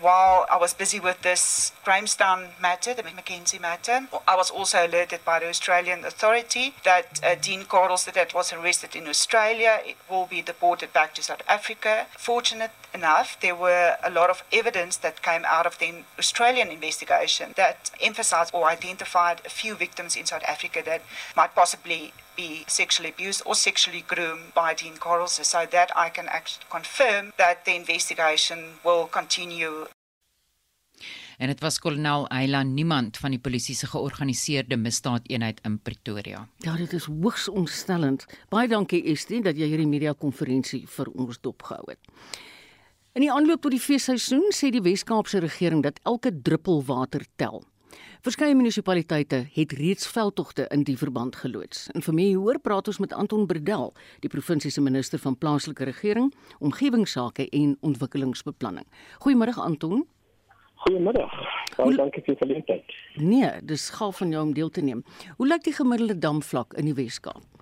While I was busy with this Grahamstown matter, the Mackenzie matter, I was also alerted by the Australian authority that uh, Dean Carls that was arrested in Australia it will be deported back to South Africa. Fortunate enough, there were a lot of evidence that came out of the Australian investigation that emphasized or identified a few victims in South Africa that might possibly be sexually abused or sexually groomed by Dean Corals, so that I can actually confirm that the investigation will continue. En dit was kolonel Eilan Niemand van die polisie se georganiseerde misdaadeenheid in Pretoria. Ja, dit is hoogs ontstellend. Baie dankie Estie dat jy hierdie media konferensie vir ons dopgehou het. In die aanloop tot die feesseisoen sê die Wes-Kaapse regering dat elke druppel water tel. Verskeie munisipaliteite het reeds veldtogte in die verband geloods. En vir meer hoor praat ons met Anton Bredel, die provinsie se minister van plaaslike regering, omgewingsake en ontwikkelingsbeplanning. Goeiemôre Anton. Goeiemiddag. Baie dankie vir die geleentheid. Nee, dis gaaf van jou om deel te neem. Hoe lyk die gemiddelde damvlak in die Wes-Kaap?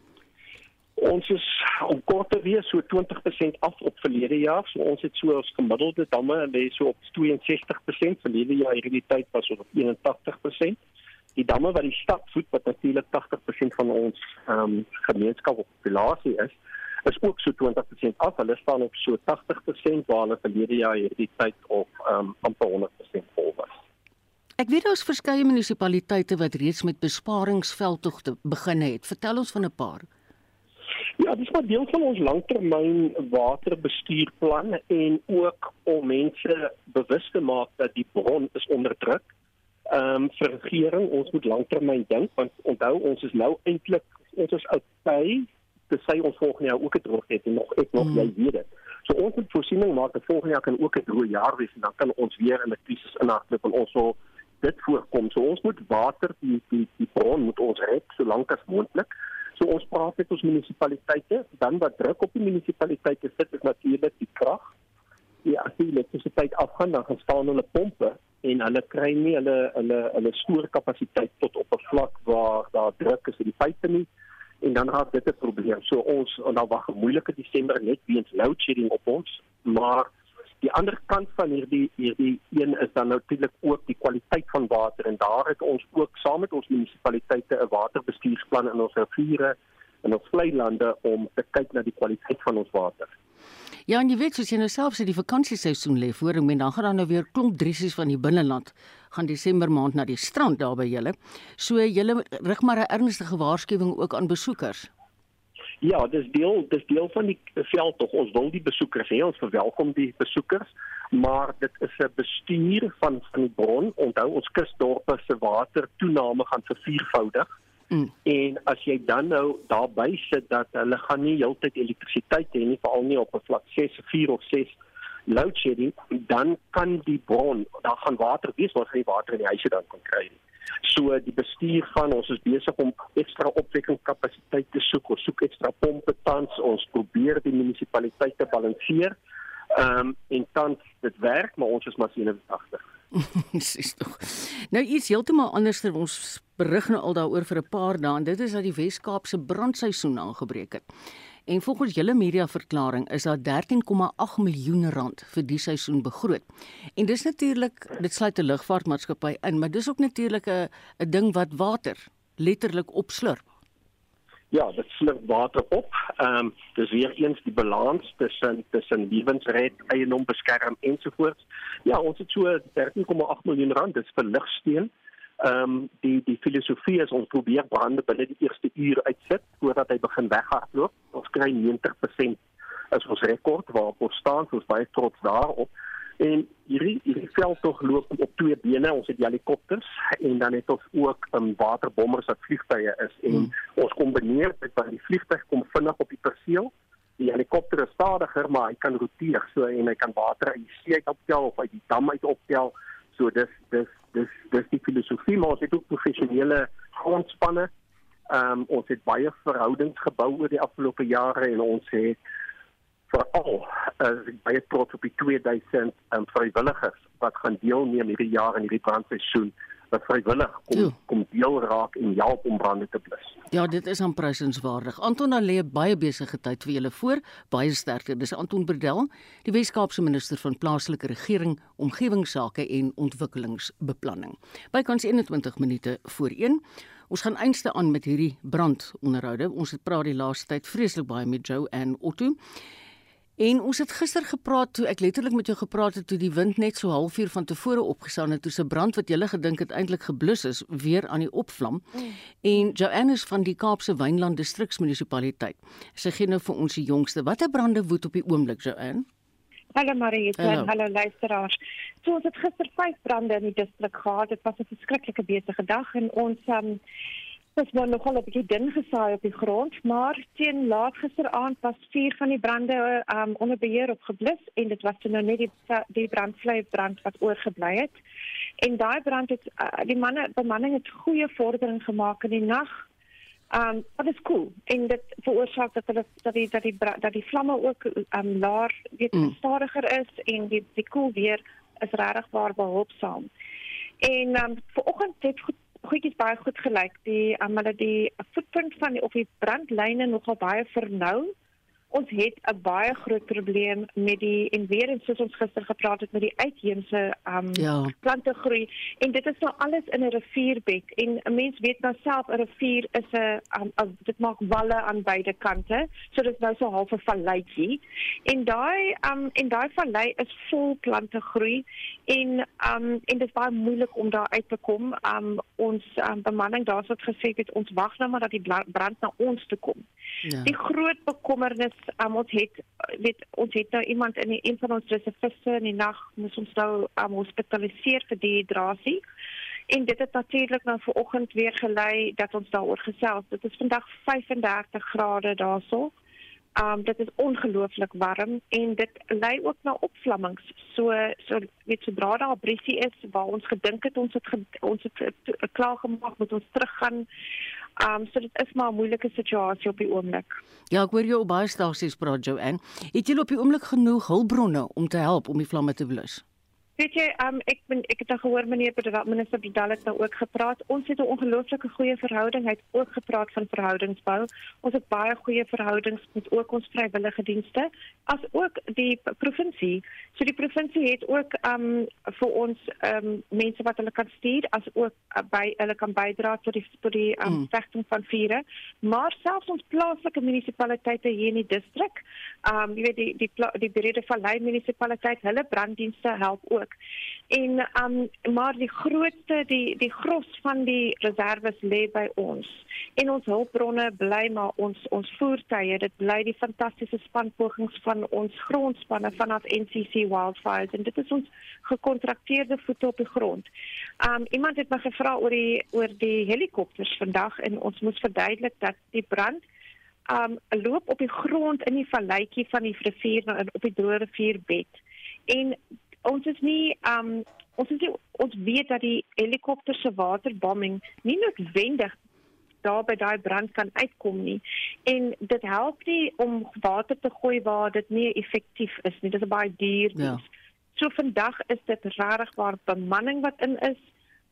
Ons is om kort te wees so 20% af op verlede jaar. So ons het so ons gemiddelde damme lê so op 62%. Verlede jaar hierdie tyd was ons op 81%. Die damme wat die stad voed wat natuurlik 80% van ons ehm um, gemeenskap of populasie is, is ook so 20% af. Hulle staan op so 80% waar hulle verlede jaar hierdie tyd op ehm um, amper 100% vol was. Ek weet daar's verskeie munisipaliteite wat reeds met besparingsveldtogte begin het. Vertel ons van 'n paar. Ja, dit is maar deel van ons langtermyn waterbestuurplan en ook om mense bewus te maak dat die bron is onder druk. Ehm um, vir regering, ons moet langtermyn dink want onthou ons is nou eintlik ons is oukei te sê ons volgende jaar ook 'n droogte het en nog ek nog mm. jy weet dit. So ons moet voorsiening maak dat volgende jaar kan ook 'n droë jaar wees en dan kan ons weer in 'n krisis inhardloop en ons sal dit voorkom. So ons moet water die die die bron moet ons red so lank as moontlik. So ons praat met ons munisipaliteite, dan wat druk op die munisipaliteite sit is natuurlik die krag. Die as die elektrisiteit afgaan, dan gaan staan hulle pompe en hulle kry nie hulle hulle hulle stoorkapasiteit tot op 'n vlak waar daar druk is in die pype nie en dan raak dit 'n probleem. So ons dan wag 'n moeilike Desember net weens load shedding op ons, maar die ander kant van hierdie hierdie een is dan natuurlik ook die kwaliteit van water en daar het ons ook saam met ons munisipaliteite 'n waterbestuursplan in ons riviere en ons vlei lande om te kyk na die kwaliteit van ons water. Ja, en jy weet soos jy nou self sê die vakansieseisoen lê voor en men dan gaan dan nou weer klomp dressies van die binneland gaan Desember maand na die strand daar by julle. So julle rig maar 'n ernstige waarskuwing ook aan besoekers. Ja, dis deel dis deel van die veld tog. Ons wil die besoekers hê, ons verwelkom die besoekers, maar dit is 'n bestuur van van die bron. Onthou ons kusdorpe se water toename gaan verviervoudig. Mm. En as jy dan nou daarby sit dat hulle gaan nie heeltyd elektrisiteit hê nie, veral nie op 'n vlak 6, 4 of 6 load shedding, dan kan die bron, daar gaan water wees waar jy water in die huise dan kan kry. So die bestuur van ons is besig om ekstra opwekkingskapasiteit te soek, ons soek ekstra pompe tans, ons probeer die munisipaliteite balanseer. Ehm um, en tans dit werk, maar ons is maar 87. Dis [LAUGHS] tog. Nou iets heeltemal anders ter ons berig nou al daaroor vir 'n paar dae en dit is dat die Wes-Kaapse brandseisoen aangebreek het. En volgens julle media verklaring is daar 13,8 miljoen rand vir die seisoen begroot. En dis natuurlik, dit sluit 'n lugvaartmaatskappy in, maar dis ook natuurlik 'n 'n ding wat water letterlik opslurp. Ja, dit slurp water op. Ehm um, dis weer eens die balans tussen tussen lewensred, eiendom beskerm ensovoorts. Ja, ons het so 13,8 miljoen rand dis vir ligsteen. Ehm um, die die filosofie is ons probeer brande binne die eerste uur uitsit voordat hy begin weghardloop. Ons kry 90% as ons rekord waarop ons staan, ons baie trots daarop. En hierdie hierdie veld tog loop op twee bene. Ons het helikopters en dan het ons ook 'n um, waterbommers wat vliegtye is en hmm. ons kombineer dit by die vliegtuig kom vinnig op die perseel. Die helikopter is stadiger, maar hy kan roteer so en hy kan water uit die see uit optel of uit die dam uit optel. So dis dis dis dis die filosofie maar ons het ook professionele grondspanne. Ehm um, ons het baie verhoudings gebou oor die afgelope jare en ons het veral as ek baie trots op die 2000 um, vrywilligers wat gaan deelneem hierdie jaar in hierdie brandseisoen wat vrywillig kom jo. kom deel raak en help om brande te blus. Ja, dit is aanprysenswaardig. Anton lê baie besige tyd vir julle voor, baie sterkte. Dis Anton Berdel, die Wes-Kaapse minister van plaaslike regering, omgewingsake en ontwikkelingsbeplanning. Bykans 21 minute voor 1. Ons gaan eintlik aan met hierdie brandonderhoude. Ons het praat die laaste tyd vreeslik baie met Joe en Otto. En ons het gister gepraat toe ek letterlik met jou gepraat het toe die wind net so halfuur van tevore opgestaan het toe se brand wat jy gedink het eintlik geblus is weer aan die opvlam. Mm. En Joannes van die Kaapse Wynland distriksmunisipaliteit. Sy gee nou vir ons die jongste. Watter brande woed op die oomblik, Joanne? Hallo Marie, hallo. hallo luisteraars. So ons het gister vyf brande in die distrik gehad. Dit was 'n verskriklike besige dag en ons um, was maar nogal 'n bietjie dun gesaai op die grond, maar teen laat gisteraand was vier van die brande um, onder beheer opgeblus en dit was nou net die die brandvlei brand wat oorgebly het. En daai brand het uh, die manne bemanning het goeie vordering gemaak in die nag. Um wat is cool en dit veroorsaak dat hulle dat die dat die dat die vlamme ook um laer weet mm. stadiger is en die die koel weer is regtig waar behulpsaam. En um vanoggend het goed goedjies baie goed gelyk. Die um, hulle die footprint van die of die brandlyne nogal baie vernou ons het 'n baie groot probleem met die en weer eens soos ons gister gepraat het met die uitheemse um ja. plante groei en dit is nou alles in 'n rivierbed. En 'n mens weet nou self 'n rivier is 'n um, dit maak walle aan beide kante. So dit is nou so half 'n valleitjie. En daai um en daai vallei is vol plante groei en um en dit is baie moeilik om daar uit te kom. Um ons um, bemanning daar's wat gesê het ons wag nou maar dat die brand na ons toe kom Ja. Die groot bekommernis um, ons het weet ons het nou iemand in die, een van ons reserviste in die nag moes ons nou um, hospitaliseer vir dehydrasie. En dit het natuurlik nou vanoggend weer gelei dat ons daaroor gesels. Dit is vandag 35 grade daarso. Um dit is ongelooflik warm en dit lei ook na opvlammings. So so weet sodra daar 'n briesie is waar ons gedink het ons het ons het klaar gemaak moet ons teruggaan. Um so dit is maar 'n moeilike situasie op die oomblik. Ja, ek hoor jou op baie stasies praat jou en het jy op die oomblik genoeg hulpbronne om te help om die vlamme te blus? Weet jy, um, ek ben, ek het al gehoor meneer minister Bidal het nou ook gepraat. Ons het 'n ongelooflike goeie verhouding. Hy het ook gepraat van verhoudingsbou. Ons het baie goeie verhoudings met ook ons vrywillige dienste, as ook die provinsie. So die provinsie het ook um vir ons um mense wat hulle kan stuur as ook uh, by hulle kan bydra tot die tot die um mm. van vure. Maar selfs ons plaaslike munisipaliteite hier in die distrik, um jy weet die die die, Berede Vallei munisipaliteit, hulle branddienste help ook ook. En um maar die grootste die die gros van die reserves lê by ons. En ons hulpbronne bly maar ons ons voertuie, dit bly die fantastiese spanpogings van ons grondspanne vanaf NCC Wildfires en dit is ons gekontrakteerde voete op die grond. Um iemand het my gevra oor die oor die helikopters vandag en ons moes verduidelik dat die brand um loop op die grond in die valleitjie van die rivier op die droë rivierbed. En ons is nie um ons is nie, ons weet dat die helikopter se waterbombing nie noodwendig daar by daai brand kan uitkom nie. En dit help nie om water te gooi waar dit nie effektief is nie. Dit is baie duur ja. so vandag is dit regtig waar bemanning wat in is.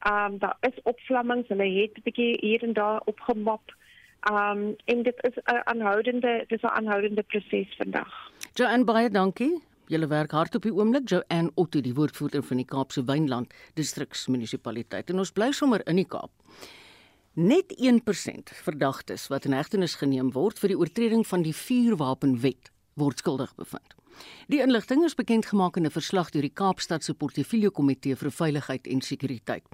Um daar is opvlammings. Hulle het 'n bietjie hier en daar opgemop. Um en dit is 'n aanhoudende dis 'n aanhoudende proses vandag. Jo en baie dankie Julle werk hard op die oomblik, Joanne Otto, die woordvoerder van die Kaapse Wynland Distriksmunisipaliteit. En ons bly sommer in die Kaap. Net 1% verdagtes wat in hegtenis geneem word vir die oortreding van die vuurwapenwet word skuldig bevind. Die inligting is bekend gemaak in 'n verslag deur die Kaapstad se Portefeulje Komitee vir Veiligheid en Sekuriteit.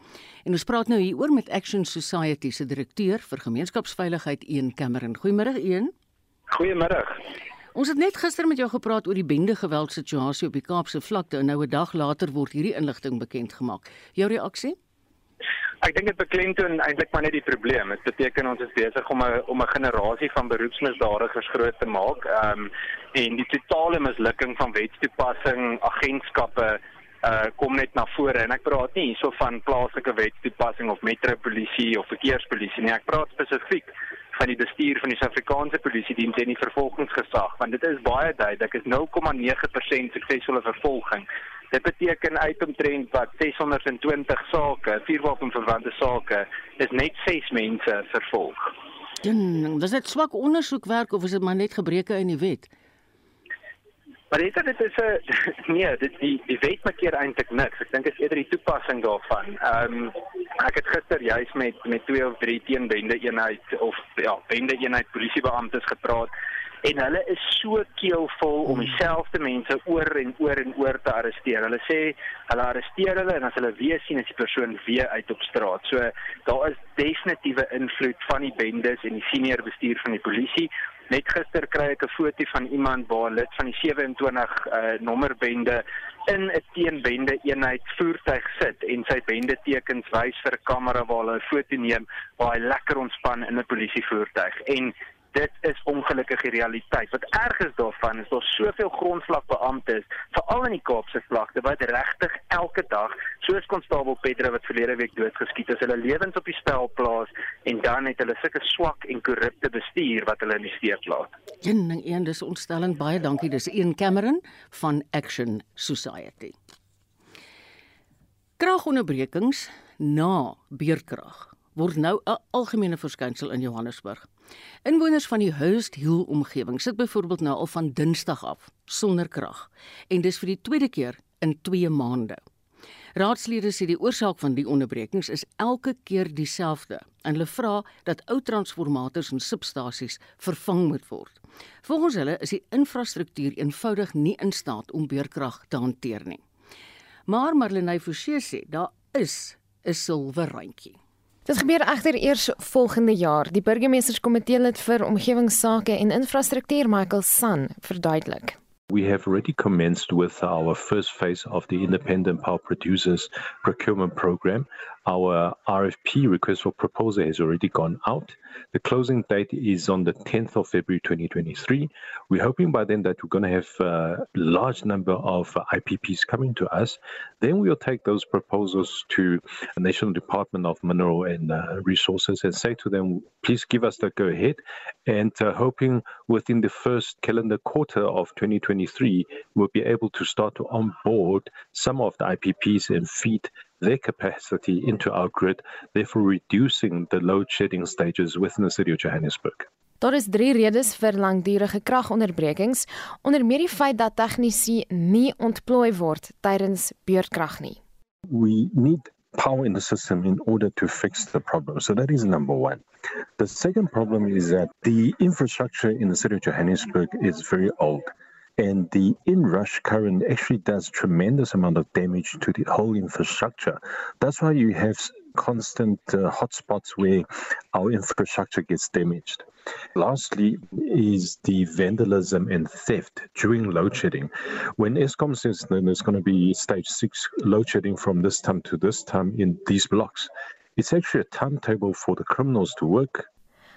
En ons praat nou hieroor met Action Society se direkteur vir gemeenskapsveiligheid, Een Cameron. Goeiemôre, Een. Goeiemôre. Ons het net gister met jou gepraat oor die bende geweld situasie op die Kaapse vlakte en nou 'n dag later word hierdie inligting bekend gemaak. Jou reaksie? Ek dink dit beklemtoon eintlik maar net die probleem. Dit beteken ons is besig om 'n om 'n generasie van beroepsmisdadigers groot te maak. Ehm um, en die totale mislukking van wetstoepassing, agentskappe uh kom net na vore en ek praat nie hierso van plaaslike wetstoepassing of metropolisie of verkeerspolisie nie. Ek praat spesifiek van die bestuur van die Suid-Afrikaanse Polisie Diens en die vervolgingsgesag want dit is baie duidelik is 0,9% suksesvolle vervolging. Dit beteken uitomtrent wat 620 sake, vuurwapenverwante sake, is net 6 mense vervolg. Ding, dis net swak ondersoekwerk of is dit maar net gebreke in die wet? Maar dit dit is 'n [LAUGHS] nee, dit die die wet maak hier eintlik niks. Ek dink dit is eerder die toepassing daarvan. Ehm um, ek het gister juis met met twee of drie teenbende eenheid of ja, bende eenheid polisiebeamptes gepraat en hulle is so keelvol om dieselfde mense oor en oor en oor te arresteer. Hulle sê hulle arresteer hulle en as hulle weer sien as die persoon weer uit op straat. So daar is definitiewe invloed van die bendes en die senior bestuur van die polisie Net gister kry ek 'n foto van iemand waar lid van die 27 uh, nommerbende in 'n teenbende eenheid voertuig sit en sy bende tekens wys vir 'n kamera waar hulle 'n foto neem waar hy lekker ontspan in 'n polisievoertuig. En dit is ongelukkige realiteit. Wat erg is daarvan is daar soveel grondslagbeamptes, veral in die Kaapse vlakte wat regtig elke dag, soos konstabel Pedro wat verlede week doodgeskiet is, hulle lewens op die spel plaas en dan het hulle sulke swak en korrupte bestuur wat hulle in die steek laat. Een ding een dis ontstellend baie dankie. Dis een Cameron van Action Society. Kragonderbrekings na beurtkrag word nou 'n algemene verskynsel in Johannesburg. Inwoners van die Hurst Hill omgewing sit byvoorbeeld nou al van Dinsdag af sonder krag en dis vir die tweede keer in 2 maande. Raadslede sê die oorsaak van die onderbrekings is elke keer dieselfde en hulle vra dat ou transformators en substasies vervang moet word. Volgens hulle is die infrastruktuur eenvoudig nie in staat om beurkrag te hanteer nie. Maar Marlenae Forsie sê daar is 'n silwer randjie. Dit gebeur egter eers volgende jaar. Die burgemeesterskomitee lid vir omgewingsake en infrastruktuur Michael San verduidelik. We have already commenced with our first phase of the Independent Power Producers Procurement Program. Our RFP request for proposal has already gone out. The closing date is on the 10th of February 2023. We're hoping by then that we're going to have a large number of IPPs coming to us. Then we'll take those proposals to the National Department of Mineral and uh, Resources and say to them, please give us the go ahead. And uh, hoping within the first calendar quarter of 2023, we'll be able to start to onboard some of the IPPs and feed their capacity into our grid, therefore reducing the load shedding stages within the city of Johannesburg. Daar is drie redes vir langdurige kragonderbrekings, onder meer die feit dat tegnisi nie ontplooi word tydens beurtkrag nie. We need power in the system in order to fix the problem. So that is number 1. The second problem is that the infrastructure in the city of Johannesburg is very old. And the inrush current actually does tremendous amount of damage to the whole infrastructure. That's why you have constant uh, hotspots where our infrastructure gets damaged. Lastly, is the vandalism and theft during load shedding. When ESCOM says that there's going to be stage six load shedding from this time to this time in these blocks, it's actually a timetable for the criminals to work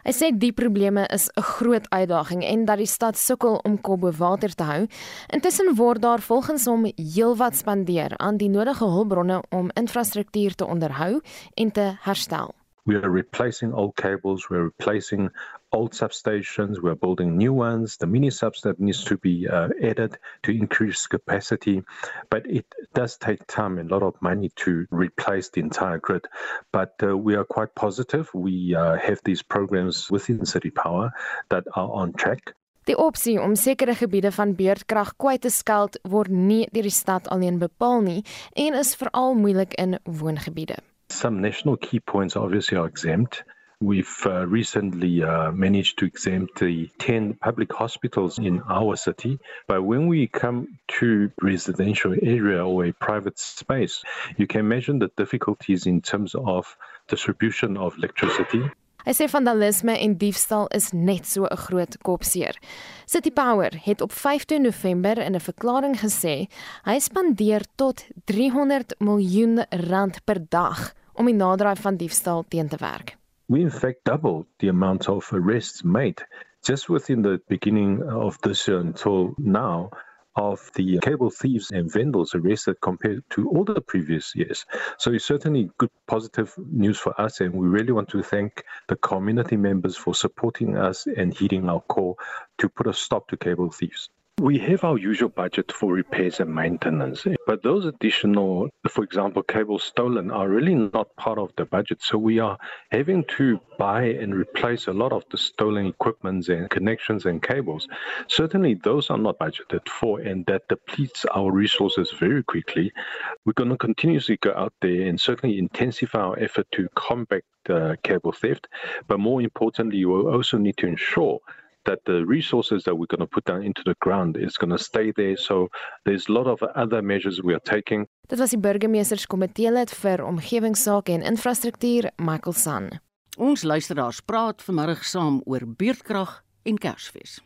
Hy sê die probleme is 'n groot uitdaging en dat die stad sukkel om kop bo water te hou. Intussen word daar volgens hom heelwat spandeer aan die nodige hulpbronne om infrastruktuur te onderhou en te herstel. We are replacing old cables, we're replacing old substations, we're building new ones. The mini substation needs to be uh, added to increase capacity, but it does take time and a lot of money to replace the entire grid. But uh, we are quite positive. We uh, have these programs within City Power that are on track. Die opsie om sekere gebiede van beurtkrag kwyt te skeld word nie deur die stad alleen bepaal nie en is veral moeilik in woongebiede. Some national key points obviously are exempt. We've uh, recently uh, managed to exempt the 10 public hospitals in our city. But when we come to residential area or a private space, you can imagine the difficulties in terms of distribution of electricity. Hy sê vandalisme en diefstal is net so 'n groot kopseer. City Power het op 15 November in 'n verklaring gesê hy spandeer tot 300 miljoen rand per dag om die van diefstal teen te werk. We in fact doubled the amount of arrests made just within the beginning of this year until now of the cable thieves and vendors arrested compared to all the previous years. So it's certainly good positive news for us and we really want to thank the community members for supporting us and heeding our call to put a stop to cable thieves. We have our usual budget for repairs and maintenance, but those additional, for example, cables stolen are really not part of the budget. So we are having to buy and replace a lot of the stolen equipments and connections and cables. Certainly, those are not budgeted for, and that depletes our resources very quickly. We're going to continuously go out there and certainly intensify our effort to combat uh, cable theft, but more importantly, we will also need to ensure that the resources that we're going to put down into the ground is going to stay there. So there's a lot of other measures we are taking. Dit was die burgemeesterskomitee lid vir omgewingsake en infrastruktuur, Michael San. Ons luisteraars praat vanmiddag saam oor beurtkrag en Kersfees.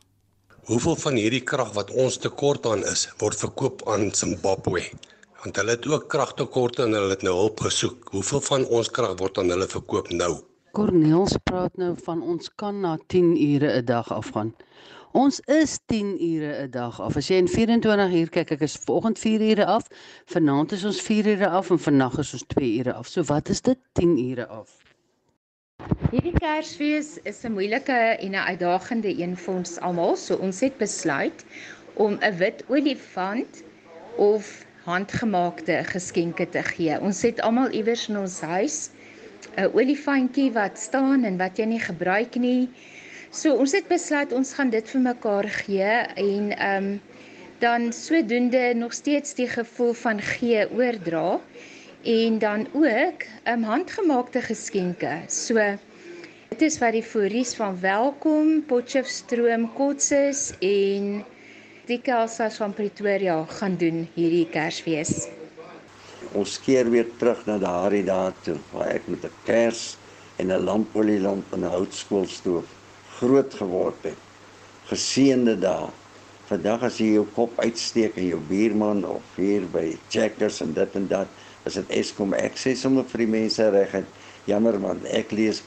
Hoeveel van hierdie krag wat ons tekort aan is, word verkoop aan Zimbabwe? Want hulle het ook kragtekorte en hulle het nou hulp gesoek. Hoeveel van ons krag word aan hulle verkoop nou? Cornels praat nou van ons kan na 10 ure 'n dag afgaan. Ons is 10 ure 'n dag af. As jy in 24 uur kyk, ek is vanoggend 4 ure af, vanaand is ons 4 ure af en vandag is ons 2 ure af. So wat is dit 10 ure af? Hierdie Kersfees is 'n moeilike en 'n uitdagende een vir ons almal. So ons het besluit om 'n wit olifant of handgemaakte geskenke te gee. Ons het almal iewers in ons huis 'n olifantjie wat staan en wat jy nie gebruik nie. So ons het besluit ons gaan dit vir mekaar gee en ehm um, dan sodoende nog steeds die gevoel van gee oordra en dan ook 'n um, handgemaakte geskenke. So dit is wat die Fories van Welkom, Potchefstroom, Kotses en die Kelsas van Pretoria gaan doen hierdie Kersfees ons keer weer terug na daardie dae toe waar ek met 'n kers en 'n lampolielamp en 'n houtskoolstoof groot geword het. Geseënde dae. Vandag as jy jou kop uitsteek en jou buurman of hier by Checkers en dit en dat, as dit Eskom sê sommer vir die mense reg en jammer man, ek lees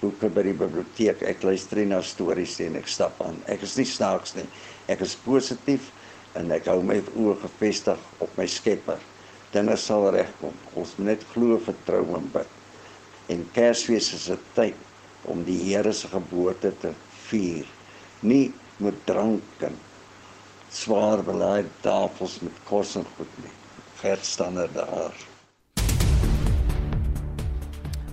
boeke by die biblioteek. Ek luister na stories en ek stap aan. Ek is nie snaaks nie. Ek is positief en ek hou my oë gefestig op my Skepper. Dinge sal regkom. Ons moet net glo, vertrou en bid. En Kersfees is 'n tyd om die Here se geboorte te vier. Nie met drank en swaar belaaide tafels met kos en goed nie. Gert stander daar.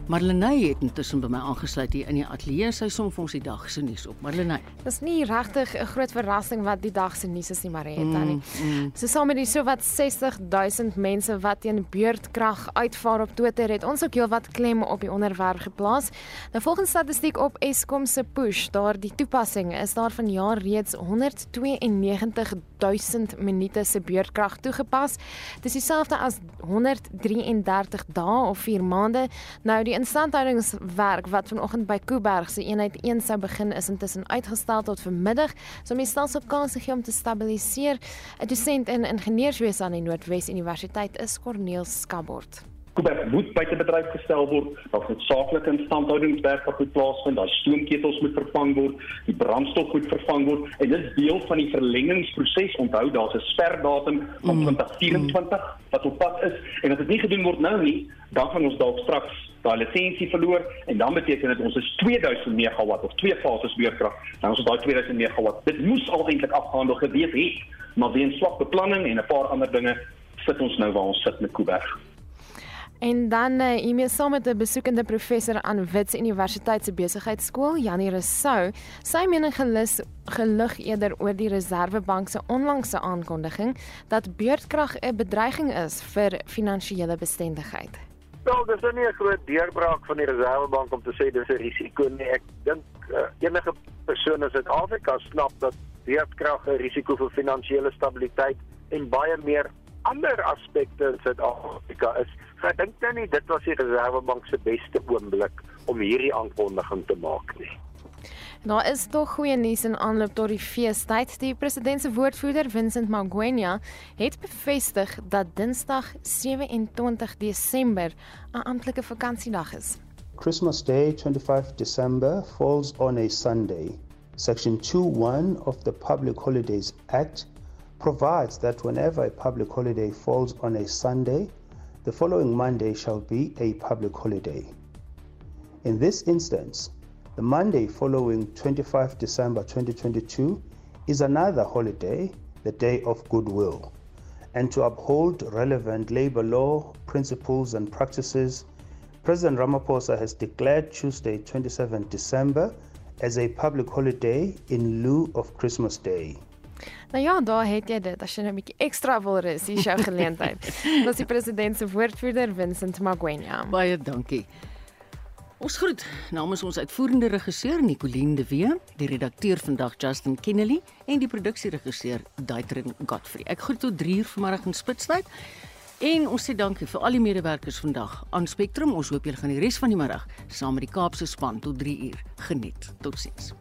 Marlenae het intussen by my aangesluit hier in die ateljee. Sy som vir ons die dag se nuus op. Marlenae. Dis nie regtig 'n groot verrassing wat die dag se nuus is nie, Marietta nie. Mm, mm. So saam met die sowat 60000 mense wat teen beurtkrag uitvaar op Twitter het ons ook heelwat klem op die onderwerp geplaas. Nou volgens statistiek op Eskom se push, daardie toepassing is daar vanjaar reeds 192000 minute se beurtkrag toegepas. Dis dieselfde as 133 dae of 4 maande. Nou die instandhoudingswerk wat vanoggend by Kuiberg se eenheid 1 sou begin is intussen uitgestel tot vanmiddag, so om die stelsel kans te gee om te stabiliseer. 'n Dosent in ingenieurswese aan die Noordwes Universiteit is Corneel Skabort. Kuiberg moet buite bedryf gestel word. Daar moet saaklike instandhoudingswerk wat moet plaasvind. Daar stoomketels moet vervang word, die brandstof moet vervang word en dit is deel van die verlengingsproses. Onthou daar's 'n sperdatum van mm. 2024 wat op pad is en as dit nie gedoen word nou nie, dan gaan ons dalk straks daai lisensie verloor en dan beteken dit ons is 2000 megawatt of twee fases beurtkrag. Dan ons is daai 2000 megawatt. Dit moes al eintlik afgehandel gewees het, maar weens swak beplanning en 'n paar ander dinge sit ons nou waar ons sit met Kuiberg. En dan uh, hiermee saam met 'n besoekende professor aan Wits Universiteit se besigheidskool, Janie Rousseau, sy mening gelus gelig eerder oor die Reserwebank se onlangse aankondiging dat beurtkrag 'n bedreiging is vir finansiële bestendigheid. Wel, dis nie 'n groot deurbraak van die Reserwebank om te sê dis 'n risiko nie. Ek dink uh, enige persoon in Suid-Afrika snap dat beurtkrag 'n risiko vir finansiële stabiliteit en baie meer ander aspekte in Suid-Afrika is. So ek dink nou nie dit was die Reserwebank se beste oomblik om hierdie aankondiging te maak nie. Daar is tog goeie nuus in aanloop tot die feestyd. Die president se woordvoerder, Vincent Magwenya, het bevestig dat Dinsdag 27 Desember 'n amptelike vakansiedag is. Christmas Day, 25 December, falls on a Sunday. Section 21 of the Public Holidays Act provides that whenever a public holiday falls on a Sunday, the following Monday shall be a public holiday. In this instance, the Monday following 25 December 2022 is another holiday, the Day of Goodwill. And to uphold relevant labor law principles and practices, President Ramaphosa has declared Tuesday, 27 December, as a public holiday in lieu of Christmas Day. Nou ja, daar het jy dit as jy 'n bietjie ekstra wil rus, hier jou geleentheid. [LAUGHS] Dis die president se woordvoerder Vincent Magwenya. Baie dankie. Ons groet namens ons uitvoerende regisseur Nicoline de Wee, die redakteur vandag Justin Kennedy en die produksieregisseur Daitrin Godfrey. Ek groet tot 3 uur vanoggend in Spitsbergen. En ons sê dankie vir al die medewerkers vandag aan Spectrum. Ons hoop julle gaan die res van die middag saam met die Kaapse span tot 3 uur geniet. Totsiens.